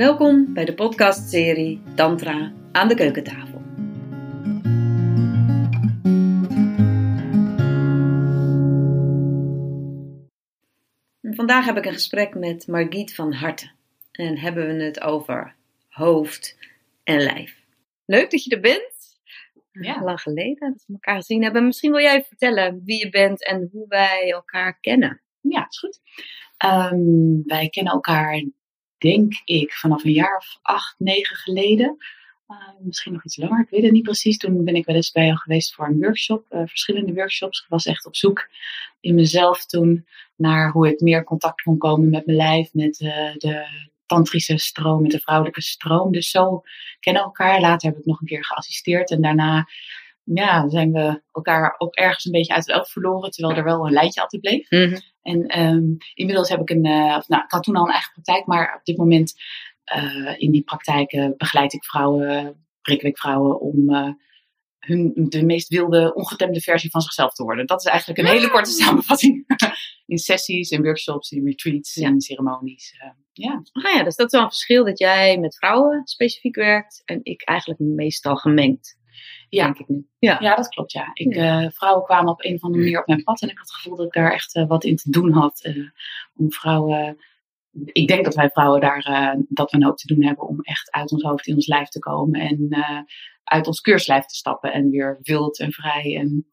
Welkom bij de podcastserie Tantra aan de keukentafel. Vandaag heb ik een gesprek met Margriet van Harten en hebben we het over hoofd en lijf. Leuk dat je er bent. Ja. Lang geleden dat we elkaar gezien hebben. Misschien wil jij vertellen wie je bent en hoe wij elkaar kennen. Ja, is goed. Ehm, wij kennen elkaar denk ik, vanaf een jaar of acht, negen geleden. Uh, misschien nog iets langer, ik weet het niet precies. Toen ben ik wel eens bij jou geweest voor een workshop, uh, verschillende workshops. Ik was echt op zoek in mezelf toen naar hoe ik meer contact kon komen met mijn lijf, met uh, de tantrische stroom, met de vrouwelijke stroom. Dus zo kennen elkaar. Later heb ik nog een keer geassisteerd en daarna ja, zijn we elkaar ook ergens een beetje uit het oog verloren, terwijl er wel een lijntje altijd bleef. Mhm. En um, inmiddels heb ik een, uh, of, nou, ik had toen al een eigen praktijk, maar op dit moment uh, in die praktijken begeleid ik vrouwen, prikkel ik vrouwen om uh, hun, de meest wilde, ongetemde versie van zichzelf te worden. Dat is eigenlijk een hele korte samenvatting. in sessies, in workshops, in retreats, ja. in ceremonies. ja. Ah ja, dus dat is wel een verschil dat jij met vrouwen specifiek werkt en ik eigenlijk meestal gemengd. Ja. Denk ik nu. Ja. ja, dat klopt. Ja. Ik, ja. Uh, vrouwen kwamen op een of andere manier op mijn pad en ik had het gevoel dat ik daar echt uh, wat in te doen had. Uh, om vrouwen. Ik denk dat wij vrouwen daar dat we een hoop te doen hebben om echt uit ons hoofd in ons lijf te komen en uit ons keurslijf te stappen en weer wild en vrij en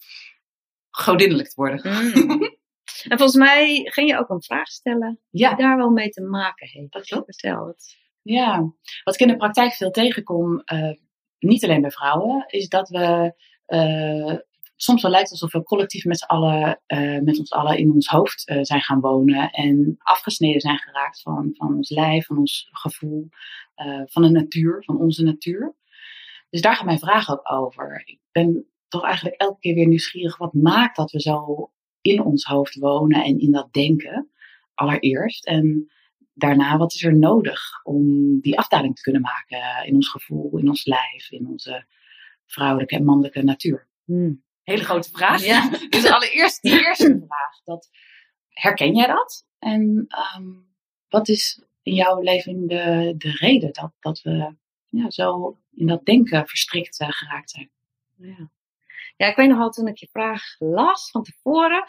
godinnelijk te worden. Mm. en volgens mij ging je ook een vraag stellen ja. die daar wel mee te maken heeft. Dat klopt. Vertel het. Ja, wat ik in de praktijk veel tegenkom, niet alleen bij vrouwen, is dat we uh, soms wel lijkt alsof we collectief met, allen, uh, met ons allen in ons hoofd uh, zijn gaan wonen en afgesneden zijn geraakt van, van ons lijf, van ons gevoel, van de natuur, van onze natuur. Dus daar gaat mijn vraag ook over. Ik ben toch eigenlijk elke keer weer nieuwsgierig. Wat maakt dat we zo in ons hoofd wonen en in dat denken? Allereerst. En daarna, wat is er nodig om die afdaling te kunnen maken in ons gevoel, in ons lijf, in onze vrouwelijke en mannelijke natuur? Hmm. Hele grote vraag. Ja. dus allereerst die eerste vraag. Dat, herken jij dat? En um, wat is in jouw leven de, de reden dat, dat we ja, zo in dat denken verstrikt uh, geraakt zijn? Ja. ja, ik weet nog wel toen ik je vraag las van tevoren.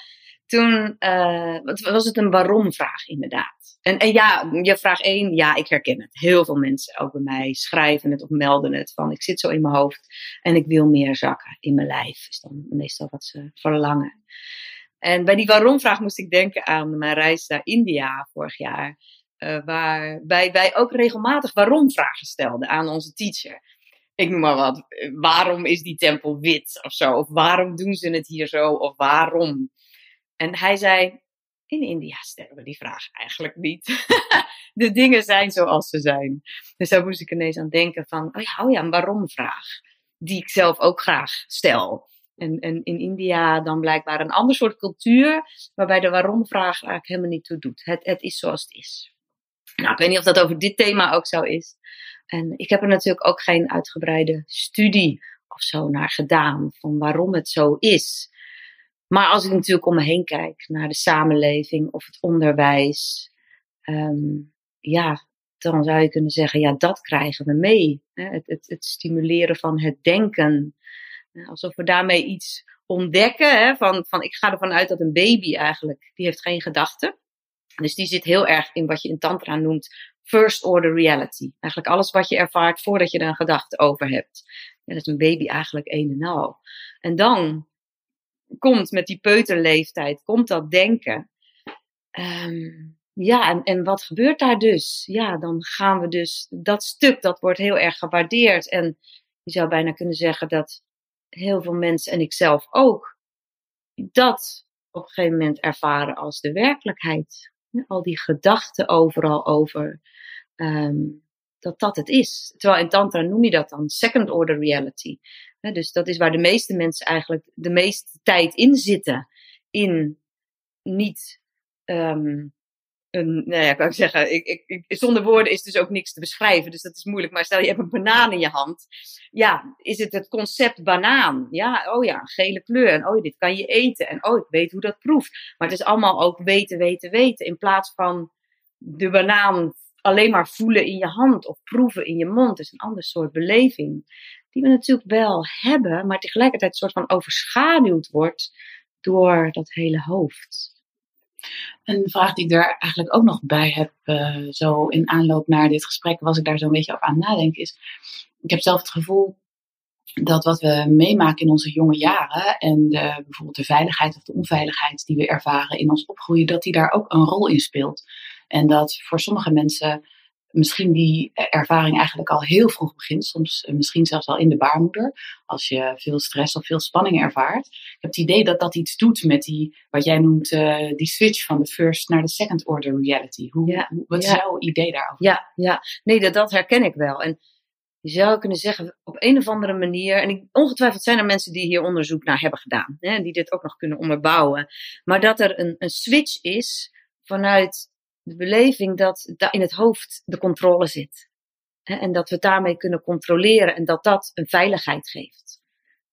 Toen uh, was het een waarom-vraag inderdaad. En, en ja, je vraag één, ja, ik herken het. Heel veel mensen, ook bij mij, schrijven het of melden het van ik zit zo in mijn hoofd en ik wil meer zakken in mijn lijf. Is dan meestal wat ze verlangen. En bij die waarom-vraag moest ik denken aan mijn reis naar India vorig jaar. Uh, waarbij wij ook regelmatig waarom-vragen stelden aan onze teacher ik noem maar wat, waarom is die tempel wit of zo? Of waarom doen ze het hier zo? Of waarom? En hij zei, in India stellen we die vraag eigenlijk niet. de dingen zijn zoals ze zijn. Dus daar moest ik ineens aan denken van, oh ja, oh ja een waarom vraag. Die ik zelf ook graag stel. En, en in India dan blijkbaar een ander soort cultuur, waarbij de waarom vraag eigenlijk helemaal niet toe doet. Het, het is zoals het is. Nou, ik weet niet of dat over dit thema ook zo is. En ik heb er natuurlijk ook geen uitgebreide studie of zo naar gedaan van waarom het zo is. Maar als ik natuurlijk om me heen kijk naar de samenleving of het onderwijs, um, ja, dan zou je kunnen zeggen, ja, dat krijgen we mee. Het, het, het stimuleren van het denken. Alsof we daarmee iets ontdekken. Hè, van, van, ik ga ervan uit dat een baby eigenlijk, die heeft geen gedachten. Dus die zit heel erg in wat je in Tantra noemt first order reality. Eigenlijk alles wat je ervaart voordat je er een gedachte over hebt. Dat is een baby eigenlijk een en al. En dan komt met die peuterleeftijd, komt dat denken. Um, ja, en, en wat gebeurt daar dus? Ja, dan gaan we dus, dat stuk, dat wordt heel erg gewaardeerd. En je zou bijna kunnen zeggen dat heel veel mensen, en ik zelf ook, dat op een gegeven moment ervaren als de werkelijkheid. Al die gedachten overal over um, dat dat het is. Terwijl in Tantra noem je dat dan second order reality. Dus dat is waar de meeste mensen eigenlijk de meeste tijd in zitten. In niet um, een, nou ja, kan ik zeggen, ik, ik, zonder woorden is dus ook niks te beschrijven, dus dat is moeilijk. Maar stel je hebt een banaan in je hand, ja, is het het concept banaan? Ja, oh ja, gele kleur, en oh, dit kan je eten, en oh, ik weet hoe dat proeft. Maar het is allemaal ook weten, weten, weten, in plaats van de banaan alleen maar voelen in je hand of proeven in je mond is een ander soort beleving. Die we natuurlijk wel hebben, maar tegelijkertijd een soort van overschaduwd wordt door dat hele hoofd. Een vraag die ik er eigenlijk ook nog bij heb, uh, zo in aanloop naar dit gesprek, was ik daar zo'n beetje over aan nadenken, is ik heb zelf het gevoel dat wat we meemaken in onze jonge jaren en de, bijvoorbeeld de veiligheid of de onveiligheid die we ervaren in ons opgroeien, dat die daar ook een rol in speelt. En dat voor sommige mensen misschien die ervaring eigenlijk al heel vroeg begint, soms eh, misschien zelfs al in de baarmoeder, als je veel stress of veel spanning ervaart. Ik heb het idee dat dat iets doet met die, wat jij noemt, uh, die switch van de first naar de second order reality. Hoe, ja, wat is jouw idee daarover? Ja, ja. nee, dat, dat herken ik wel. En je zou kunnen zeggen, op een of andere manier, en ik, ongetwijfeld zijn er mensen die hier onderzoek naar hebben gedaan, hè, die dit ook nog kunnen onderbouwen, maar dat er een, een switch is vanuit de beleving dat in het hoofd de controle zit. En dat we daarmee kunnen controleren en dat dat een veiligheid geeft.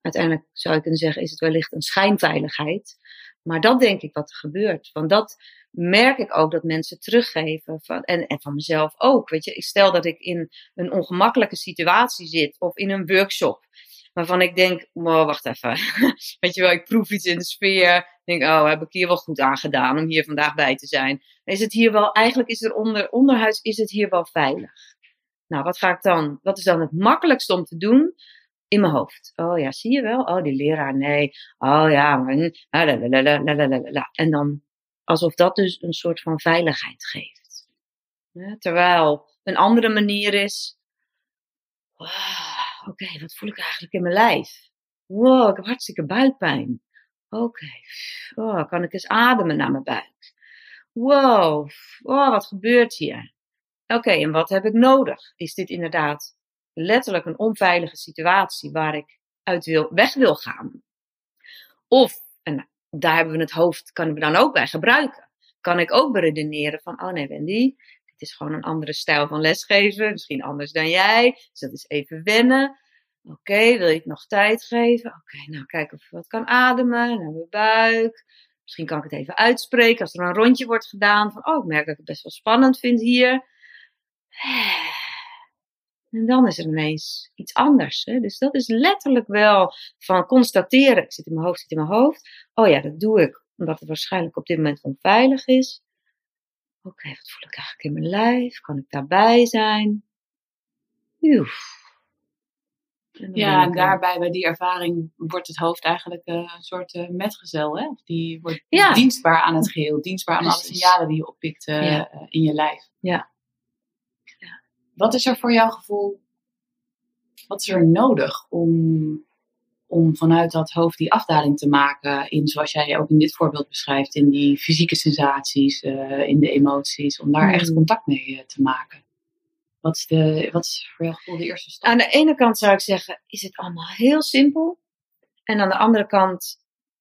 Uiteindelijk zou ik kunnen zeggen, is het wellicht een schijnveiligheid. Maar dat denk ik wat er gebeurt. Want dat merk ik ook dat mensen teruggeven. Van, en, en van mezelf ook. Weet je, ik stel dat ik in een ongemakkelijke situatie zit of in een workshop. Waarvan ik denk, wacht even. Weet je wel, ik proef iets in de sfeer. denk, oh, heb ik hier wel goed aan gedaan om hier vandaag bij te zijn. Is het hier wel, eigenlijk is er onder, onderhuids, is het hier wel veilig. Nou, wat ga ik dan, wat is dan het makkelijkste om te doen? in mijn hoofd. Oh ja, zie je wel? Oh, die leraar, nee. Oh ja, maar... En dan alsof dat dus een soort van veiligheid geeft. terwijl een andere manier is... Wow, Oké, wat voel ik eigenlijk in mijn lijf? Wow, ik heb hartstikke buikpijn. Oké, oh, kan ik eens ademen naar mijn buik? Wow, oh, wat gebeurt hier? Oké, en wat heb ik nodig? Is dit inderdaad letterlijk een onveilige situatie waar ik uit wil, weg wil gaan. Of, en daar hebben we het hoofd, kunnen we dan ook bij gebruiken. Kan ik ook beredeneren van, oh nee Wendy, dit is gewoon een andere stijl van lesgeven, misschien anders dan jij, dus dat is even wennen. Oké, wil je het nog tijd geven? Oké, nou kijk of ik wat kan ademen, naar mijn buik. Misschien kan ik het even uitspreken als er een rondje wordt gedaan van, oh ik merk dat ik het best wel spannend vind hier. En dan is er ineens iets anders. Hè? Dus dat is letterlijk wel van constateren. Ik zit in mijn hoofd, zit in mijn hoofd. Oh ja, dat doe ik omdat het waarschijnlijk op dit moment onveilig is. Oké, wat voel ik eigenlijk in mijn lijf? Kan ik daarbij zijn? Oef. En ja, en daarbij bij die ervaring wordt het hoofd eigenlijk uh, een soort uh, metgezel. Hè? Die wordt dienstbaar aan het geheel, dienstbaar aan alle signalen die je oppikt uh, in je lijf. Ja. Wat is er voor jouw gevoel, wat is er nodig om, om vanuit dat hoofd die afdaling te maken in, zoals jij ook in dit voorbeeld beschrijft, in die fysieke sensaties, uh, in de emoties, om daar echt hmm. contact mee uh, te maken? Wat is, de, wat is voor jouw gevoel de eerste stap? Aan de ene kant zou ik zeggen, is het allemaal heel simpel. En aan de andere kant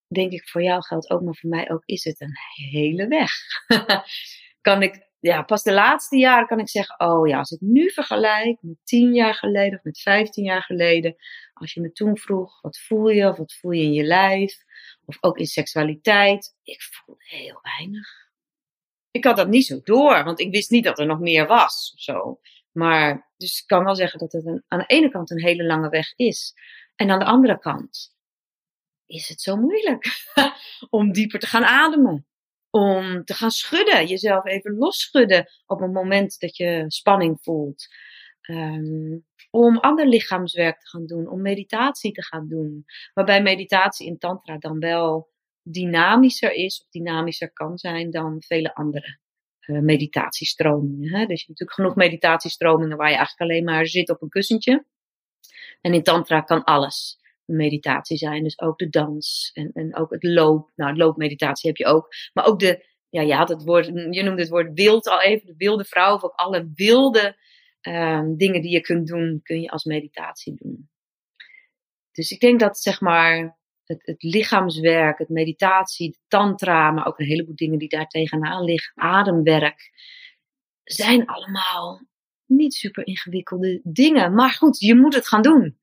denk ik, voor jou geldt ook, maar voor mij ook, is het een hele weg. kan ik ja, pas de laatste jaren kan ik zeggen, oh ja, als ik nu vergelijk met tien jaar geleden of met vijftien jaar geleden, als je me toen vroeg, wat voel je of wat voel je in je lijf, of ook in seksualiteit, ik voelde heel weinig. Ik had dat niet zo door, want ik wist niet dat er nog meer was zo. Maar, dus ik kan wel zeggen dat het een, aan de ene kant een hele lange weg is. En aan de andere kant is het zo moeilijk om dieper te gaan ademen om te gaan schudden, jezelf even losschudden op het moment dat je spanning voelt. Um, om ander lichaamswerk te gaan doen, om meditatie te gaan doen. Waarbij meditatie in Tantra dan wel dynamischer is, of dynamischer kan zijn dan vele andere uh, meditatiestromingen. Hè? Dus je hebt natuurlijk genoeg meditatiestromingen waar je eigenlijk alleen maar zit op een kussentje. En in Tantra kan alles meditatie zijn. Dus ook de dans en, en ook het loop. Nou, loopmeditatie heb je ook. Maar ook de, ja, je had het woord, je noemde het woord wild al even, de wilde vrouw. Of ook alle wilde um, dingen die je kunt doen, kun je als meditatie doen. Dus ik denk dat zeg maar het, het lichaamswerk, het meditatie, de tantra, maar ook een heleboel dingen die daar tegenaan liggen, ademwerk, zijn allemaal niet super ingewikkelde dingen. Maar goed, je moet het gaan doen.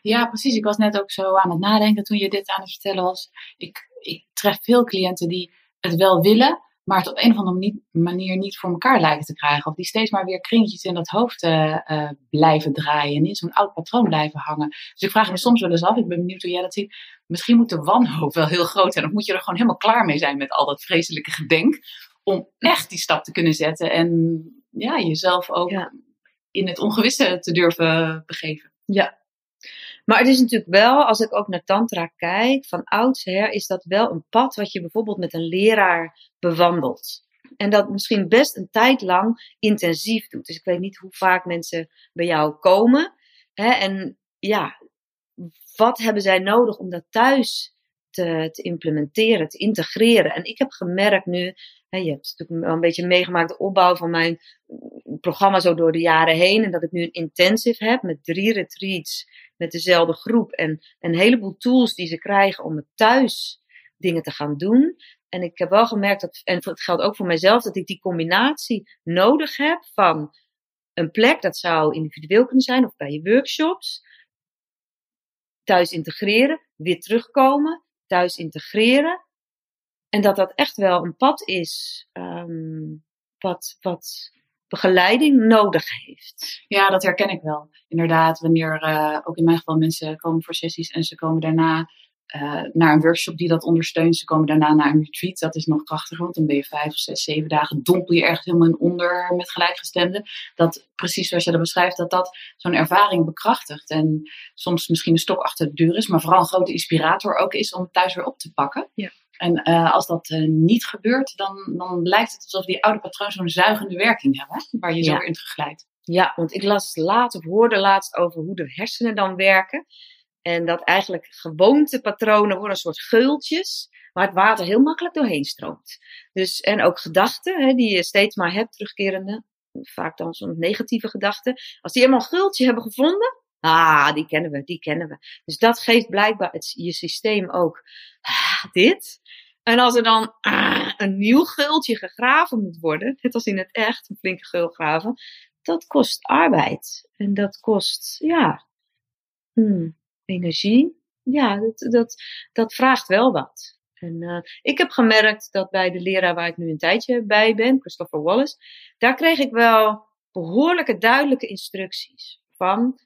Ja, precies. Ik was net ook zo aan het nadenken toen je dit aan het vertellen was. Ik, ik tref veel cliënten die het wel willen, maar het op een of andere manier niet voor elkaar lijken te krijgen. Of die steeds maar weer kringetjes in dat hoofd uh, blijven draaien en in zo'n oud patroon blijven hangen. Dus ik vraag me soms wel eens af, ik ben benieuwd hoe jij dat ziet. Misschien moet de wanhoop wel heel groot zijn. Of moet je er gewoon helemaal klaar mee zijn met al dat vreselijke gedenk. Om echt die stap te kunnen zetten en ja, jezelf ook in het ongewisse te durven begeven. Ja, maar het is natuurlijk wel, als ik ook naar Tantra kijk, van oudsher is dat wel een pad wat je bijvoorbeeld met een leraar bewandelt. En dat misschien best een tijd lang intensief doet. Dus ik weet niet hoe vaak mensen bij jou komen. Hè, en ja, wat hebben zij nodig om dat thuis te, te implementeren, te integreren? En ik heb gemerkt nu, hè, je hebt natuurlijk wel een beetje meegemaakt de opbouw van mijn programma zo door de jaren heen. En dat ik nu een intensive heb met drie retreats met dezelfde groep. En een heleboel tools die ze krijgen om het thuis dingen te gaan doen. En ik heb wel gemerkt dat, en het geldt ook voor mijzelf, dat ik die combinatie nodig heb van een plek, dat zou individueel kunnen zijn of bij je workshops. Thuis integreren, weer terugkomen, thuis integreren. En dat dat echt wel een pad is um, wat, wat begeleiding nodig heeft. Ja, dat herken ik wel. Inderdaad, wanneer uh, ook in mijn geval mensen komen voor sessies en ze komen daarna uh, naar een workshop die dat ondersteunt. Ze komen daarna naar een retreat. Dat is nog krachtiger, want dan ben je vijf of zes, zeven dagen, dompel je ergens helemaal in onder met gelijkgestemden. Dat precies zoals je dat beschrijft, dat dat zo'n ervaring bekrachtigt. En soms misschien een stok achter de deur is, maar vooral een grote inspirator ook is om het thuis weer op te pakken. Ja. En uh, als dat uh, niet gebeurt, dan, dan lijkt het alsof die oude patronen zo'n zuigende werking hebben, waar je zo in terugglijdt. Ja, want ik las laat of hoorde laatst over hoe de hersenen dan werken. En dat eigenlijk gewoontepatronen worden een soort geultjes, waar het water heel makkelijk doorheen stroomt. Dus, en ook gedachten, hè, die je steeds maar hebt, terugkerende, vaak dan zo'n negatieve gedachten. Als die helemaal een geultje hebben gevonden, ah, die kennen we, die kennen we. Dus dat geeft blijkbaar het, je systeem ook ah, dit. En als er dan ah, een nieuw gultje gegraven moet worden, net als in het echt, een flinke gul graven, dat kost arbeid. En dat kost, ja, hmm, energie. Ja, dat, dat, dat vraagt wel wat. En uh, ik heb gemerkt dat bij de leraar waar ik nu een tijdje bij ben, Christopher Wallace, daar kreeg ik wel behoorlijke duidelijke instructies van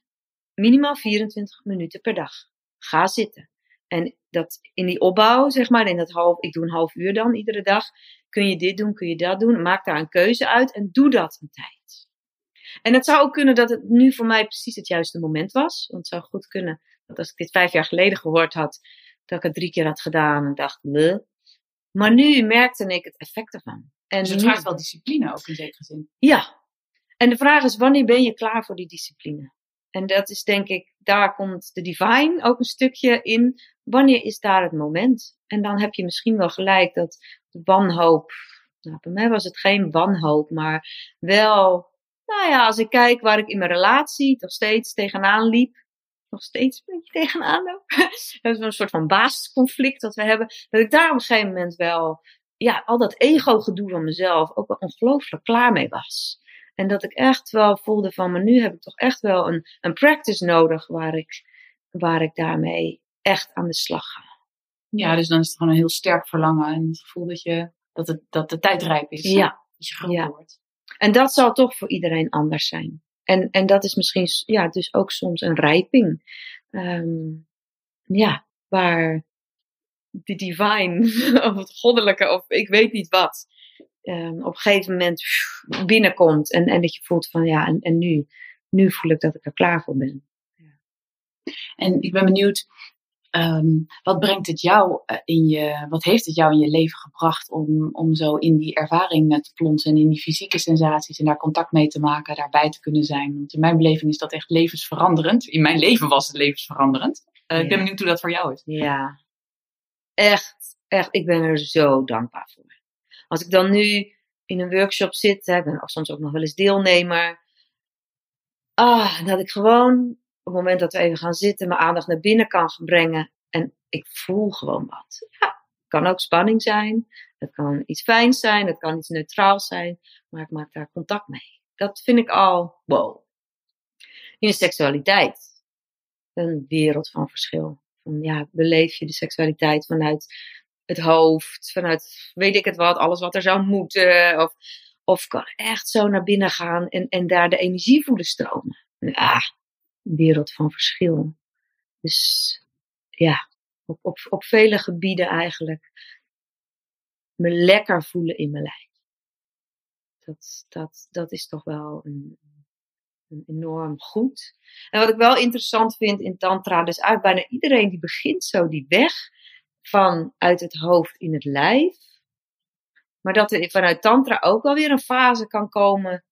minimaal 24 minuten per dag. Ga zitten. En dat in die opbouw, zeg maar, in dat half, ik doe een half uur dan iedere dag, kun je dit doen, kun je dat doen, maak daar een keuze uit en doe dat een tijd. En het zou ook kunnen dat het nu voor mij precies het juiste moment was. Want het zou goed kunnen dat als ik dit vijf jaar geleden gehoord had, dat ik het drie keer had gedaan en dacht, Bleh. maar nu merkte ik het effect ervan. En dus het vraagt wel discipline ook in zekere zin. Ja. En de vraag is, wanneer ben je klaar voor die discipline? En dat is denk ik, daar komt de divine ook een stukje in. Wanneer is daar het moment? En dan heb je misschien wel gelijk dat de wanhoop, nou, bij mij was het geen wanhoop, maar wel, nou ja, als ik kijk waar ik in mijn relatie nog steeds tegenaan liep, nog steeds een beetje tegenaan loop. dat is een soort van basisconflict dat we hebben. Dat ik daar op een gegeven moment wel, ja, al dat ego-gedoe van mezelf ook wel ongelooflijk klaar mee was. En dat ik echt wel voelde van, maar nu heb ik toch echt wel een, een practice nodig waar ik, waar ik daarmee echt aan de slag ga. Ja, dus dan is het gewoon een heel sterk verlangen en het gevoel dat, je, dat, het, dat de tijd rijp is. Ja. Dat je groot ja. wordt. En dat zal toch voor iedereen anders zijn. En, en dat is misschien ja, dus ook soms een rijping. Um, ja, waar de divine of het goddelijke of ik weet niet wat um, op een gegeven moment binnenkomt. En, en dat je voelt van ja, en, en nu, nu voel ik dat ik er klaar voor ben. Ja. En ik ben benieuwd, um, wat brengt het jou eh, in je, wat heeft het jou in je leven gebracht om, om zo in die ervaring te plonsen en in die fysieke sensaties en daar contact mee te maken, daarbij te kunnen zijn? Want in mijn beleving is dat echt levensveranderend. In mijn leven was het levensveranderend. Uh, ja. Ik ben benieuwd hoe dat voor jou is. Ja, echt, echt. Ik ben er zo dankbaar voor. Als ik dan nu in een workshop zit, hè, ben soms ook nog wel eens deelnemer. Ah, dat ik gewoon op het moment dat we even gaan zitten, mijn aandacht naar binnen kan brengen. En ik voel gewoon wat. Ja, het kan ook spanning zijn. Het kan iets fijns zijn. Het kan iets neutraals zijn. Maar ik maak daar contact mee. Dat vind ik al wow. In seksualiteit. Een wereld van verschil. Van, ja, beleef je de seksualiteit vanuit het hoofd, vanuit weet ik het wat, alles wat er zou moeten. Of, of kan echt zo naar binnen gaan en, en daar de energie voelen stromen. Ja, een wereld van verschil. Dus ja, op, op, op vele gebieden eigenlijk me lekker voelen in mijn lijf. Dat, dat, dat is toch wel een, een enorm goed. En wat ik wel interessant vind in Tantra, dus eigenlijk bijna iedereen die begint zo die weg van uit het hoofd in het lijf. Maar dat er vanuit Tantra ook wel weer een fase kan komen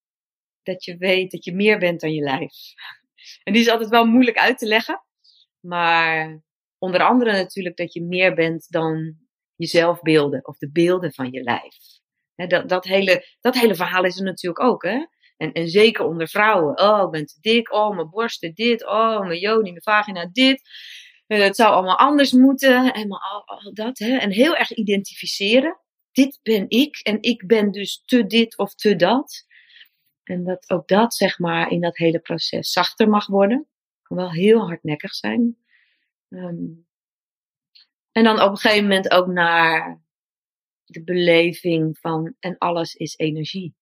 dat je weet dat je meer bent dan je lijf. En die is altijd wel moeilijk uit te leggen. Maar onder andere natuurlijk dat je meer bent dan je zelfbeelden of de beelden van je lijf. dat, dat, hele, dat hele verhaal is er natuurlijk ook. Hè? En, en zeker onder vrouwen. Oh, ik ben te dik. Oh, mijn borsten dit. Oh, mijn joni, mijn vagina dit. Eh, het zou allemaal anders moeten. En al, dat. Hè? En heel erg identificeren. Dit ben ik. En ik ben dus te dit of te dat. En dat ook dat, zeg maar, in dat hele proces zachter mag worden. Kan wel heel hardnekkig zijn. Um, en dan op een gegeven moment ook naar de beleving van en alles is energie.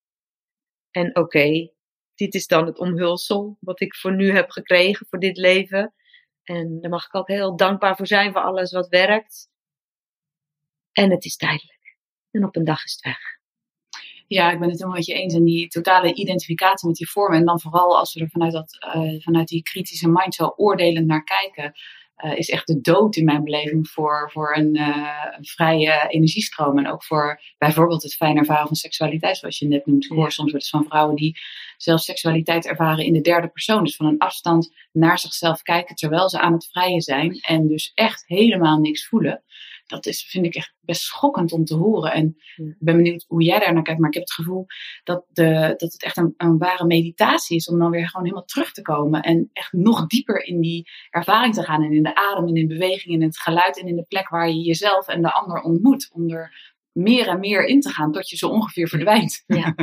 En oké, dit is dan het omhulsel wat ik voor nu heb gekregen, voor dit leven. En daar mag ik ook heel dankbaar voor zijn, voor alles wat werkt. En het is tijdelijk. En op een dag is het weg. Ja, ik ben het helemaal met je eens. En die totale identificatie met die vormen. En dan vooral als we er vanuit, dat, uh, vanuit die kritische mind zo naar kijken uh, is echt de dood in mijn beleving voor, voor een, uh, een, vrije energiestroom. En ook voor bijvoorbeeld het fijn ervaren van seksualiteit, zoals je net noemt. Ik hoor soms wordt van vrouwen die zelfs seksualiteit ervaren in de derde persoon. Dus van een afstand naar zichzelf kijken terwijl ze aan het vrije zijn. En dus echt helemaal niks voelen dat is, vind ik echt best schokkend om te horen. En ik ben benieuwd hoe jij daar naar kijkt. Maar ik heb het gevoel dat, de, dat het echt een, een ware meditatie is om dan weer gewoon helemaal terug te komen. En echt nog dieper in die ervaring te gaan. En in de adem, en in beweging, in het geluid en in de plek waar je jezelf en de ander ontmoet. Om er meer en meer in te gaan tot je zo ongeveer verdwijnt. Ja.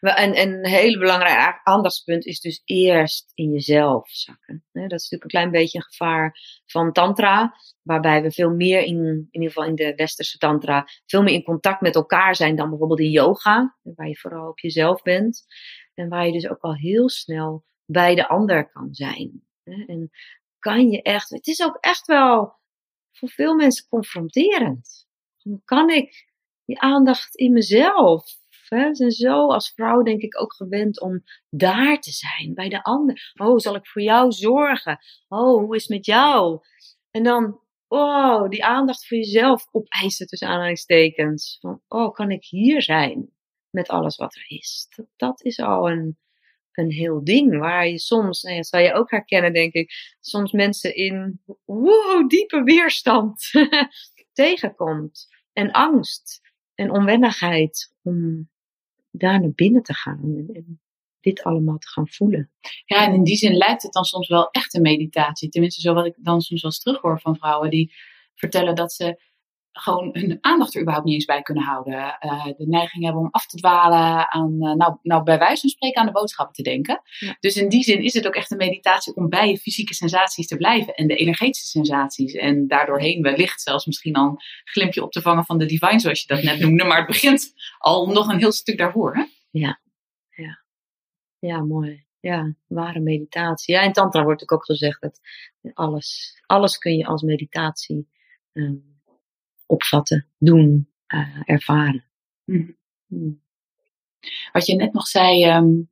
En, en een hele belangrijk aandachtspunt is dus eerst in jezelf zakken. Dat is natuurlijk een klein beetje een gevaar van tantra, waarbij we veel meer in, in ieder geval in de westerse tantra, veel meer in contact met elkaar zijn dan bijvoorbeeld in yoga, waar je vooral op jezelf bent. En waar je dus ook al heel snel bij de ander kan zijn. En kan je echt, het is ook echt wel voor veel mensen confronterend. Kan ik die aandacht in mezelf. Hè? Zijn zo als vrouw denk ik ook gewend om daar te zijn bij de ander. Oh, zal ik voor jou zorgen? Oh, hoe is het met jou? En dan, oh, die aandacht voor jezelf opeisen tussen aanhalingstekens. Van, oh, kan ik hier zijn met alles wat er is? Dat, dat is al een, een heel ding waar je soms, en nou dat zal je ook herkennen denk ik, soms mensen in wow, diepe weerstand tegenkomt. En angst en onwennigheid om daar naar binnen te gaan en, dit allemaal te gaan voelen. Ja, en in die zin lijkt het dan soms wel echt een meditatie. Tenminste, zo wat ik dan soms wel eens terughoor van vrouwen die vertellen dat ze gewoon hun aandacht er überhaupt niet eens bij kunnen houden. Uh, de neiging hebben om af te dwalen aan, uh, nou, nou bij wijze van spreken aan de boodschappen te denken. Dus in die zin is het ook echt een meditatie om bij je fysieke sensaties te blijven en de energetische sensaties. En daardoorheen wellicht zelfs misschien al een glimpje op te vangen van de divine, zoals je dat net noemde. Maar het begint al nog een heel stuk daarvoor. Hè? Ja, ja. Ja, mooi. Ja, ware meditatie. Ja, in Tantra wordt ook gezegd dat alles, alles kun je als meditatie um, opvatten, doen, uh, ervaren. Mm. Mm. Wat je net nog zei, um,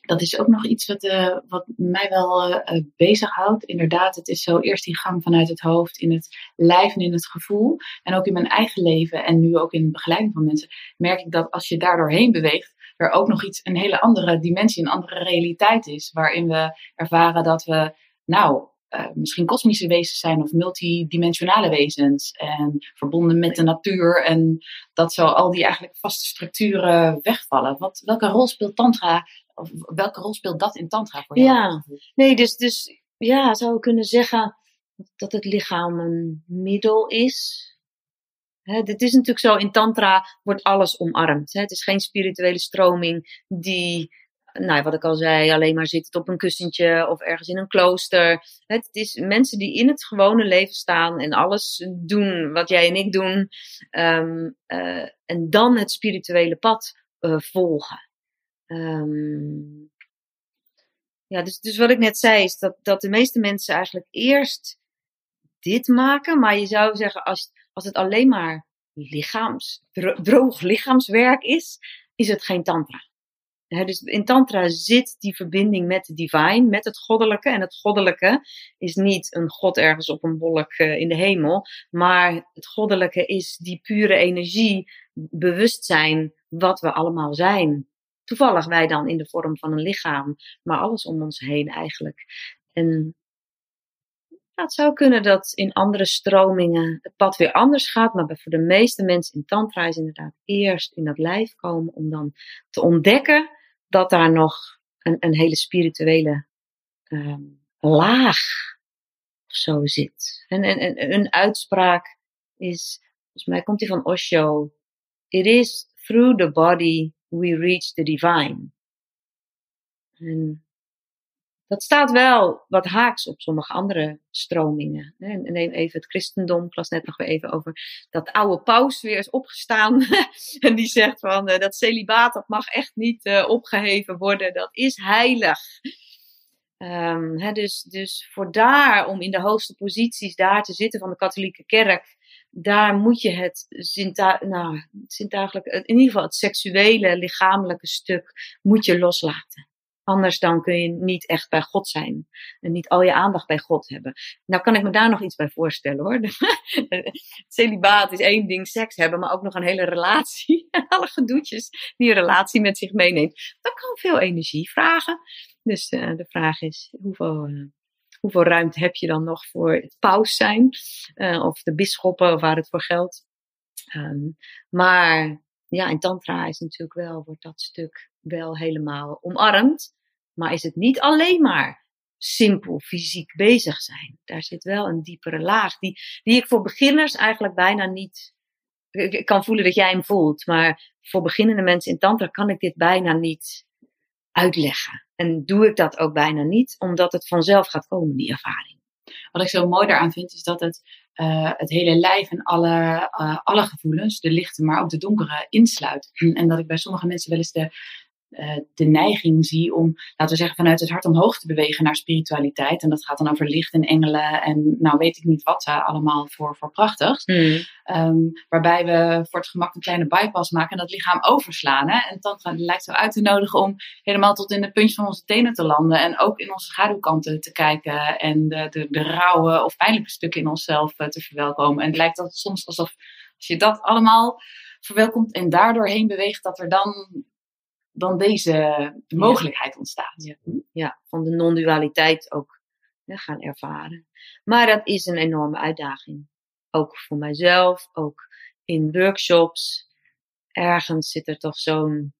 dat is ook nog iets wat, uh, wat mij wel uh, bezighoudt. Inderdaad, het is zo eerst die gang vanuit het hoofd in het lijf en in het gevoel. En ook in mijn eigen leven en nu ook in de begeleiding van mensen, merk ik dat als je daar doorheen beweegt, er ook nog iets, een hele andere dimensie, een andere realiteit is. Waarin we ervaren dat we, nou, uh, misschien kosmische wezens zijn of multidimensionale wezens. En verbonden met de natuur. En dat zo al die eigenlijk vaste structuren wegvallen. Wat, welke rol speelt Tantra? Of welke rol speelt dat in Tantra voor jou? Ja, nee, dus, dus ja, zou ik kunnen zeggen dat het lichaam een middel is. Hè, dit is natuurlijk zo, in Tantra wordt alles omarmd. Het is geen spirituele stroming die nou, wat ik al zei, alleen maar zitten op een kussentje of ergens in een klooster. Het is mensen die in het gewone leven staan en alles doen wat jij en ik doen. Ehm, eh, en dan het spirituele pad uh, volgen. Um, ja, dus, dus wat ik net zei is dat, dat de meeste mensen eigenlijk eerst dit maken. Maar je zou zeggen, als, als het alleen maar lichaams, droog lichaamswerk is, is het geen tantra. Dus in tantra zit die verbinding met de divine, met het goddelijke. En het goddelijke is niet een god ergens op een wolk eh, in de hemel. Maar het goddelijke is die pure energie, bewustzijn, wat we allemaal zijn. Toevallig wij dan in de vorm van een lichaam, maar alles om ons heen eigenlijk. En het zou kunnen dat in andere stromingen het pad weer anders gaat, maar voor de meeste mensen in Tantra is inderdaad eerst in dat lijf komen om dan te ontdekken dat daar nog een, een hele spirituele um, laag zo zit. En, en, en een uitspraak is, volgens mij komt die van Osho: It is through the body we reach the divine. En dat staat wel wat haaks op sommige andere stromingen. Neem even het christendom. Ik las net nog weer even over dat oude paus weer is opgestaan. en die zegt van uh, dat celibaat, dat mag echt niet uh, opgeheven worden. Dat is heilig. Um, dus, dus voor daar, om in de hoogste posities daar te zitten van de katholieke kerk, daar moet je het zintuig, nou, in ieder geval het seksuele, lichamelijke stuk, moet je loslaten. Anders dan kun je niet echt bij God zijn. En niet al je aandacht bij God hebben. Nou kan ik me daar nog iets bij voorstellen hoor. Celibaat is één ding, seks hebben, maar ook nog een hele relatie. Alle gedoetjes die een relatie met zich meeneemt. Dat kan veel energie vragen. Dus uh, de vraag is, hoeveel, uh, hoeveel ruimte heb je dan nog voor het paus zijn? Uh, of de bisschoppen, of waar het voor geldt. Um, maar ja, in tantra is natuurlijk wel, wordt dat stuk wel helemaal omarmd. Maar is het niet alleen maar simpel fysiek bezig zijn. Daar zit wel een diepere laag die, die ik voor beginners eigenlijk bijna niet. Ik kan voelen dat jij hem voelt, maar voor beginnende mensen in Tantra kan ik dit bijna niet uitleggen. En doe ik dat ook bijna niet, omdat het vanzelf gaat komen, die ervaring. Wat ik zo mooi daaraan vind, is dat het uh, het hele lijf en alle, uh, alle gevoelens, de lichte, maar ook de donkere, insluit. En dat ik bij sommige mensen wel eens de, de neiging zie om, laten we zeggen, vanuit het hart omhoog te bewegen naar spiritualiteit. En dat gaat dan over licht en engelen en nou weet ik niet wat allemaal voor, voor prachtigs. Mm. Um, waarbij we voor het gemak een kleine bypass maken en dat lichaam overslaan. Hè? En tantra lijkt zo uit te nodigen om helemaal tot in de puntje van onze tenen te landen. En ook in onze schaduwkanten te kijken en de, de, de rauwe of pijnlijke stukken in onszelf uh, te verwelkomen. En het lijkt dat soms alsof als je dat allemaal verwelkomt en daardoor heen beweegt, dat er dan dan deze mogelijkheid ontstaat. Ja, ja van de non-dualiteit ook ja, gaan ervaren. Maar dat is een enorme uitdaging. Ook voor mijzelf, ook in workshops. Ergens zit er toch zo'n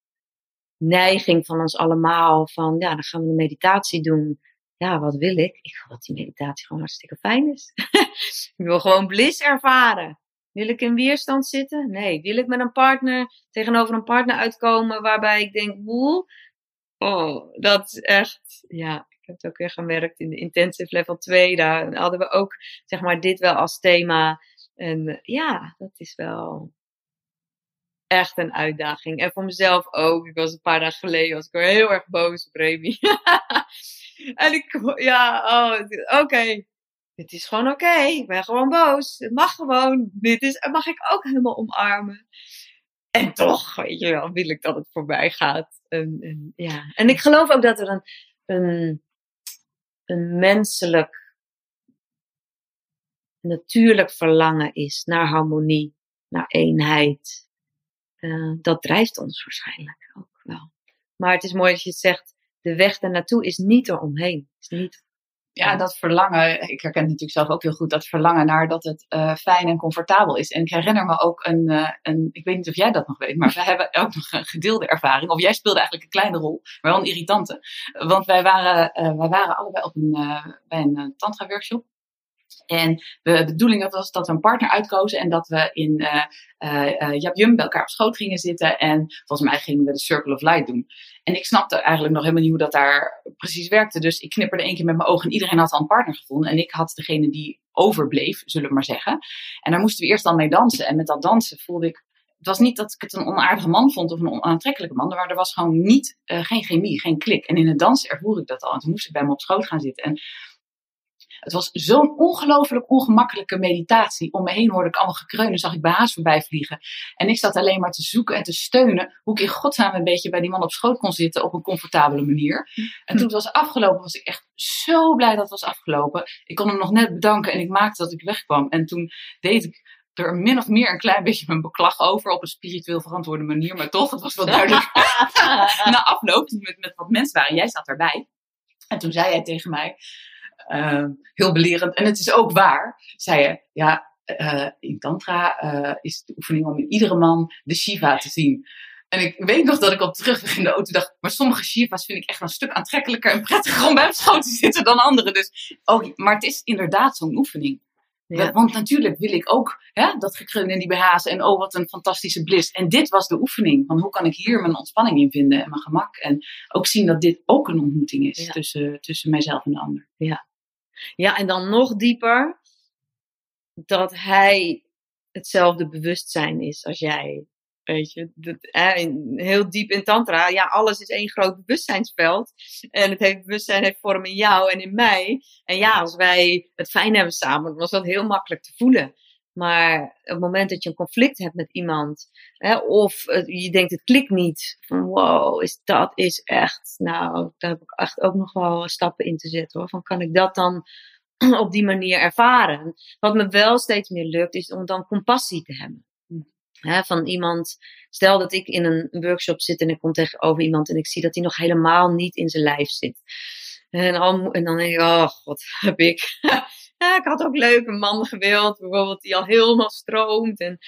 neiging van ons allemaal van, ja, dan gaan we een meditatie doen. Ja, wat wil ik? Ik wil dat die meditatie gewoon hartstikke fijn is. ik wil gewoon bliss ervaren. Wil ik in weerstand zitten? Nee. Wil ik met een partner tegenover een partner uitkomen waarbij ik denk, woe, oh, dat is echt, ja, ik heb het ook weer gemerkt in de intensive level 2. Daar hadden we ook, zeg maar, dit wel als thema. En ja, dat is wel echt een uitdaging. En voor mezelf ook. Ik was een paar dagen geleden, was ik heel erg boos op Remy. en ik, ja, oh, oké dit is gewoon oké. Ik ben gewoon boos. Het mag gewoon. Dit is, mag ik ook helemaal omarmen. En toch, weet je wel, wil ik dat het voorbij gaat. En, en ja. en ik geloof ook dat er een, een, een menselijk, natuurlijk verlangen is naar harmonie, naar eenheid. Uh, dat drijft ons waarschijnlijk ook wel. Maar het is mooi dat je het zegt, de weg daarnaartoe is niet eromheen. Is niet ja, dat verlangen, ik herken het natuurlijk zelf ook heel goed, dat verlangen naar dat het uh, fijn en comfortabel is. En ik herinner me ook een, uh, een, ik weet niet of jij dat nog weet, maar we hebben ook nog een gedeelde ervaring. Of jij speelde eigenlijk een kleine rol, maar wel een irritante. Want wij waren, uh, wij waren allebei op een, bij een tantra workshop. En de bedoeling was dat we een partner uitkozen en dat we in uh, uh, Jap Jum bij elkaar op schoot gingen zitten. En volgens mij gingen we de Circle of Light doen. En ik snapte eigenlijk nog helemaal niet hoe dat daar precies werkte. Dus ik knipperde één keer met mijn ogen en iedereen had al een partner gevonden. En ik had degene die overbleef, zullen we maar zeggen. En daar moesten we eerst dan mee dansen. En met dat dansen voelde ik het was niet dat ik het een onaardige man vond of een onaantrekkelijke man, maar er was gewoon niet, geen chemie, geen klik. En in het dansen ervoer ik dat al. En toen moest ik bij hem op schoot gaan zitten. En het was zo'n ongelooflijk ongemakkelijke meditatie. Om me heen hoorde ik allemaal gekreunen, zag ik baas voorbij vliegen. En ik zat alleen maar te zoeken en te steunen hoe ik in godsnaam een beetje bij die man op schoot kon zitten op een comfortabele manier. En toen het was afgelopen, was ik echt zo blij dat het was afgelopen. Ik kon hem nog net bedanken en ik maakte dat ik wegkwam. En toen deed ik er min of meer een klein beetje mijn beklag over op een spiritueel verantwoorde manier. Maar toch, het was wel duidelijk. Na afloop, met, met wat mensen waren, jij zat erbij. En toen zei hij tegen mij, uh, heel belerend, en het is ook waar, zei je, ja, uh, in Tantra uh, is de oefening om in iedere man de Shiva te zien. En ik weet nog dat ik op terugweg in de auto dacht, maar sommige Shiva's vind ik echt een stuk aantrekkelijker en prettiger om bij mijn schoot te zitten dan andere. Dus, oh, maar het is inderdaad zo'n oefening. Ja. Want natuurlijk wil ik ook hè, dat gekreun in die BH's en oh wat een fantastische bliss. En dit was de oefening van hoe kan ik hier mijn ontspanning in vinden en mijn gemak. En ook zien dat dit ook een ontmoeting is tussen, tussen mijzelf en de ander. Ja. Ja, en dan nog dieper dat hij hetzelfde bewustzijn is als jij. Weet je, dat, heel diep in Tantra, ja, alles is één groot bewustzijnsveld. En het bewustzijn heeft vorm in jou en in mij. En ja, als wij het fijn hebben samen, dan was dat heel makkelijk te voelen. Maar op het moment dat je een conflict hebt met iemand, hè, of je denkt het klikt niet, van wow, is dat is echt, nou, daar heb ik echt ook nog wel stappen in te zetten hoor. Van kan ik dat dan op die manier ervaren? Wat me wel steeds meer lukt, is om dan compassie te hebben van iemand, stel dat ik in een workshop zit en ik kom tegenover iemand en ik zie dat hij nog helemaal niet in zijn lijf zit. En, al, en dan denk ik, oh god, heb ik. Ja, ik had ook leuk een man gewild, bijvoorbeeld, die al helemaal stroomt. En,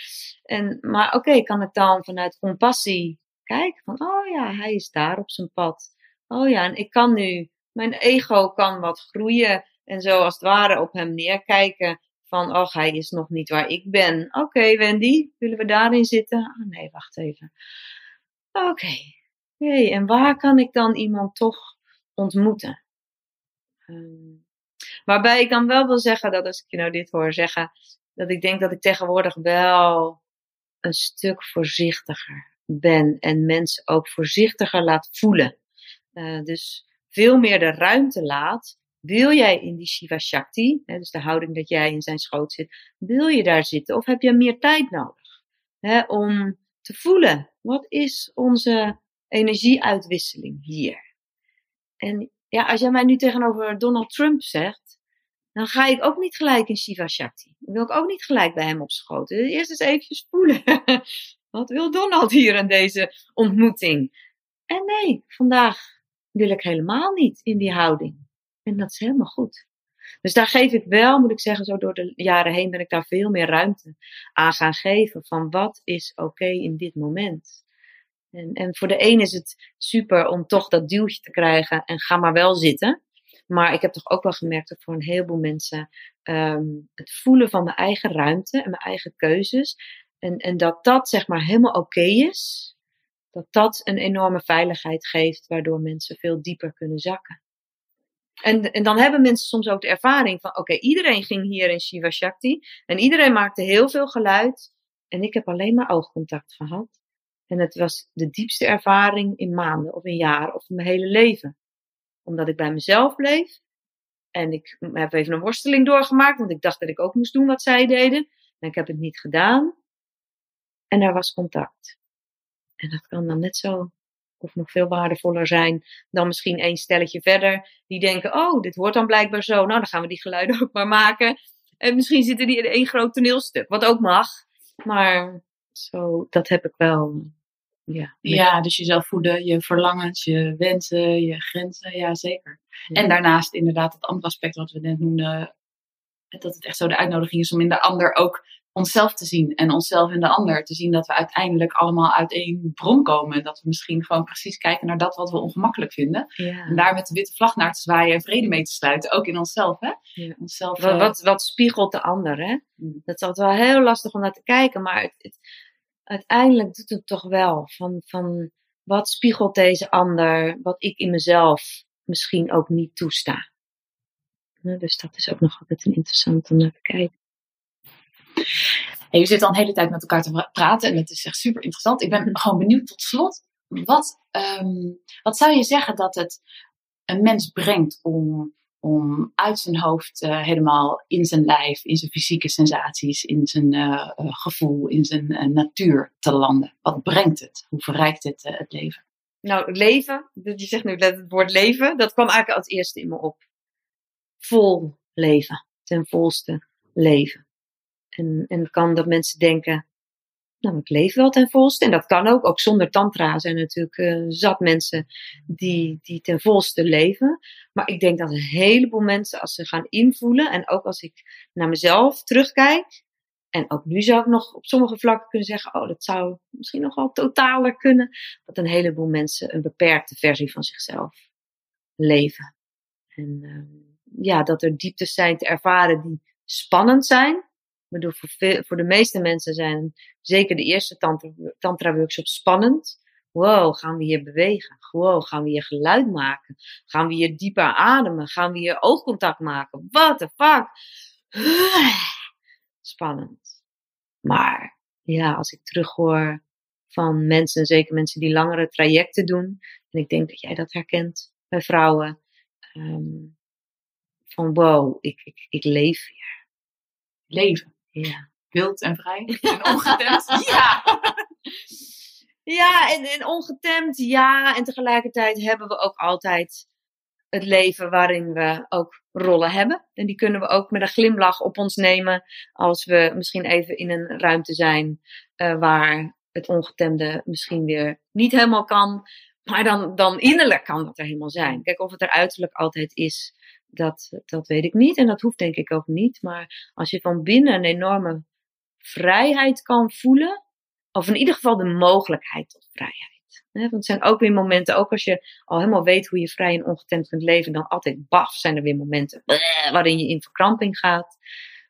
en, maar oké, kan ik dan vanuit compassie kijken van, oh ja, hij is daar op zijn pad. Oh ja, en ik kan nu, mijn ego kan wat groeien en zo als het ware op hem neerkijken van, oh, hij is nog niet waar ik ben. Oké, Wendy, willen we daarin zitten? Oh, nee, wacht even. Oké, okay. hey, en waar kan ik dan iemand toch ontmoeten? Um, waarbij ik dan wel wil zeggen dat als ik je nou dit hoor zeggen, dat ik denk dat ik tegenwoordig wel een stuk voorzichtiger ben en mensen ook voorzichtiger laat voelen. Uh, dus veel meer de ruimte laat wil jij in die Shiva Shakti, hè, dus de houding dat jij in zijn schoot zit, wil je daar zitten of heb je meer tijd nodig hè, om te voelen wat is onze energieuitwisseling hier? En ja, als jij mij nu tegenover Donald Trump zegt, dan ga ik ook niet gelijk in Shiva Shakti. Dan wil ik ook niet gelijk bij hem op schoot. Eerst eens eventjes voelen. Wat wil Donald hier aan deze ontmoeting? En nee, vandaag wil ik helemaal niet in die houding. En dat is helemaal goed. Dus daar geef ik wel, moet ik zeggen, zo door de jaren heen ben ik daar veel meer ruimte aan gaan geven. Van wat is oké in dit moment. En, en voor de een is het super om toch dat duwtje te krijgen en ga maar wel zitten. Maar ik heb toch ook wel gemerkt dat voor een heleboel mensen um, het voelen van mijn eigen ruimte en mijn eigen keuzes. En, en dat dat zeg maar helemaal oké is. Dat dat een enorme veiligheid geeft, waardoor mensen veel dieper kunnen zakken. En, en dan hebben mensen soms ook de ervaring van: oké, iedereen ging hier in Shiva Shakti en iedereen maakte heel veel geluid en ik heb alleen maar oogcontact gehad. En het was de diepste ervaring in maanden of in jaren of in mijn hele leven. Omdat ik bij mezelf bleef en ik heb even een worsteling doorgemaakt, want ik dacht dat ik ook moest doen wat zij deden. En ik heb het niet gedaan. En er was contact. En dat kan dan net zo of nog veel waardevoller zijn dan misschien één stelletje verder. Die denken, oh, dit hoort dan blijkbaar zo. Nou, dan gaan we die geluiden ook maar maken. En misschien zitten die in één groot toneelstuk, wat ook mag. Maar zo, dat heb ik wel. Ja, ja, dus jezelf voeden, je verlangens, je wensen, je grenzen, ja zeker. En daarnaast inderdaad het andere aspect wat we net noemden, dat het echt zo de uitnodiging is om in de ander ook onszelf te zien en onszelf in de ander. Te zien dat we uiteindelijk allemaal uit één bron komen. En dat we misschien gewoon precies kijken naar dat wat we ongemakkelijk vinden. Ja. En daar met de witte vlag naar te zwaaien en vrede mee te sluiten. Ook in onszelf, hè? Ja. Onszelf, Wat, eh, wat, wat spiegelt de ander, hè? Mm. Dat is altijd wel heel lastig om naar te kijken, maar het, het- uiteindelijk doet het toch wel. Van, van wat spiegelt deze ander, wat ik in mezelf misschien ook niet toesta. Dus dat is ook nog altijd een interessant om naar te kijken. Hey, we zitten al een hele tijd met elkaar te pra- praten en het is echt super interessant. Ik ben gewoon benieuwd tot slot. Wat, ehm, wat zou je zeggen dat het een mens brengt om, om uit zijn hoofd eh, helemaal in zijn lijf, in zijn fysieke sensaties, in zijn eh, eh, gevoel, in zijn natuur te landen? Wat brengt het? Hoe verrijkt het het leven? Nou, leven, je zegt nu het woord leven, dat kwam eigenlijk als eerste in me op. Vol leven, ten volste leven. En, en kan dat mensen denken, nou, ik leef wel ten volste. En dat kan ook, ook zonder tantra zijn natuurlijk eh, zat mensen die, die ten volste leven. Maar ik denk dat een heleboel mensen, als ze gaan invoelen, en ook als ik naar mezelf terugkijk, en ook nu zou ik nog op sommige vlakken kunnen zeggen, oh, dat zou misschien nog wel totaler kunnen dat een heleboel mensen een beperkte versie van zichzelf leven. En ehm, ja, dat er dieptes zijn te ervaren die spannend zijn. Ik bedoel, voor, voor de meeste mensen zijn zeker de eerste tantra, tantra workshops spannend. Wow, gaan we hier bewegen? Wow, gaan we hier geluid maken? Gaan we hier dieper ademen? Gaan we hier oogcontact maken? What the fuck? Spannend. Maar ja, als ik terughoor van mensen, zeker mensen die langere trajecten doen. En ik denk dat jij dat herkent bij vrouwen. ehm, van wow, ik, ik, ik leef weer. Leven. Ja. Wild en vrij en ongetemd. ja! Ja, en, en ongetemd, ja. En tegelijkertijd hebben we ook altijd het leven waarin we ook rollen hebben. En die kunnen we ook met een glimlach op ons nemen als we misschien even in een ruimte zijn eh, waar het ongetemde misschien weer niet helemaal kan. Maar dan, dan innerlijk kan dat er helemaal zijn. Kijk, of het er uiterlijk altijd is, dat, dat weet ik niet. En dat hoeft denk ik ook niet. Maar als je van binnen een enorme vrijheid kan voelen, of in ieder geval de mogelijkheid tot vrijheid. Want het zijn ook weer momenten, ook als je al helemaal weet hoe je vrij en ongetemd kunt leven, dan altijd baf zijn er weer momenten waarin je in verkramping gaat.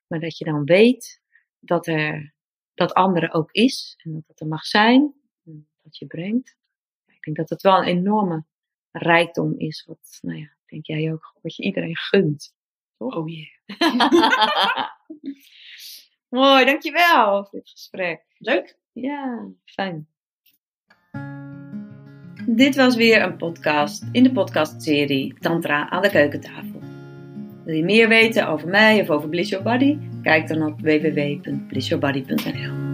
Maar dat je dan weet dat er dat andere ook is en dat het er mag zijn, dat je brengt. Ik denk dat het wel een enorme rijkdom is, wat, nou ja, denk jij ook, wat je iedereen gunt. Oh yeah. Mooi, dankjewel voor dit gesprek. Leuk. Ja, fijn. Dit was weer een podcast in de podcastserie Tantra aan de keukentafel. Wil je meer weten over mij of over Bliss Your Body? Kijk dan op www.blissyourbody.nl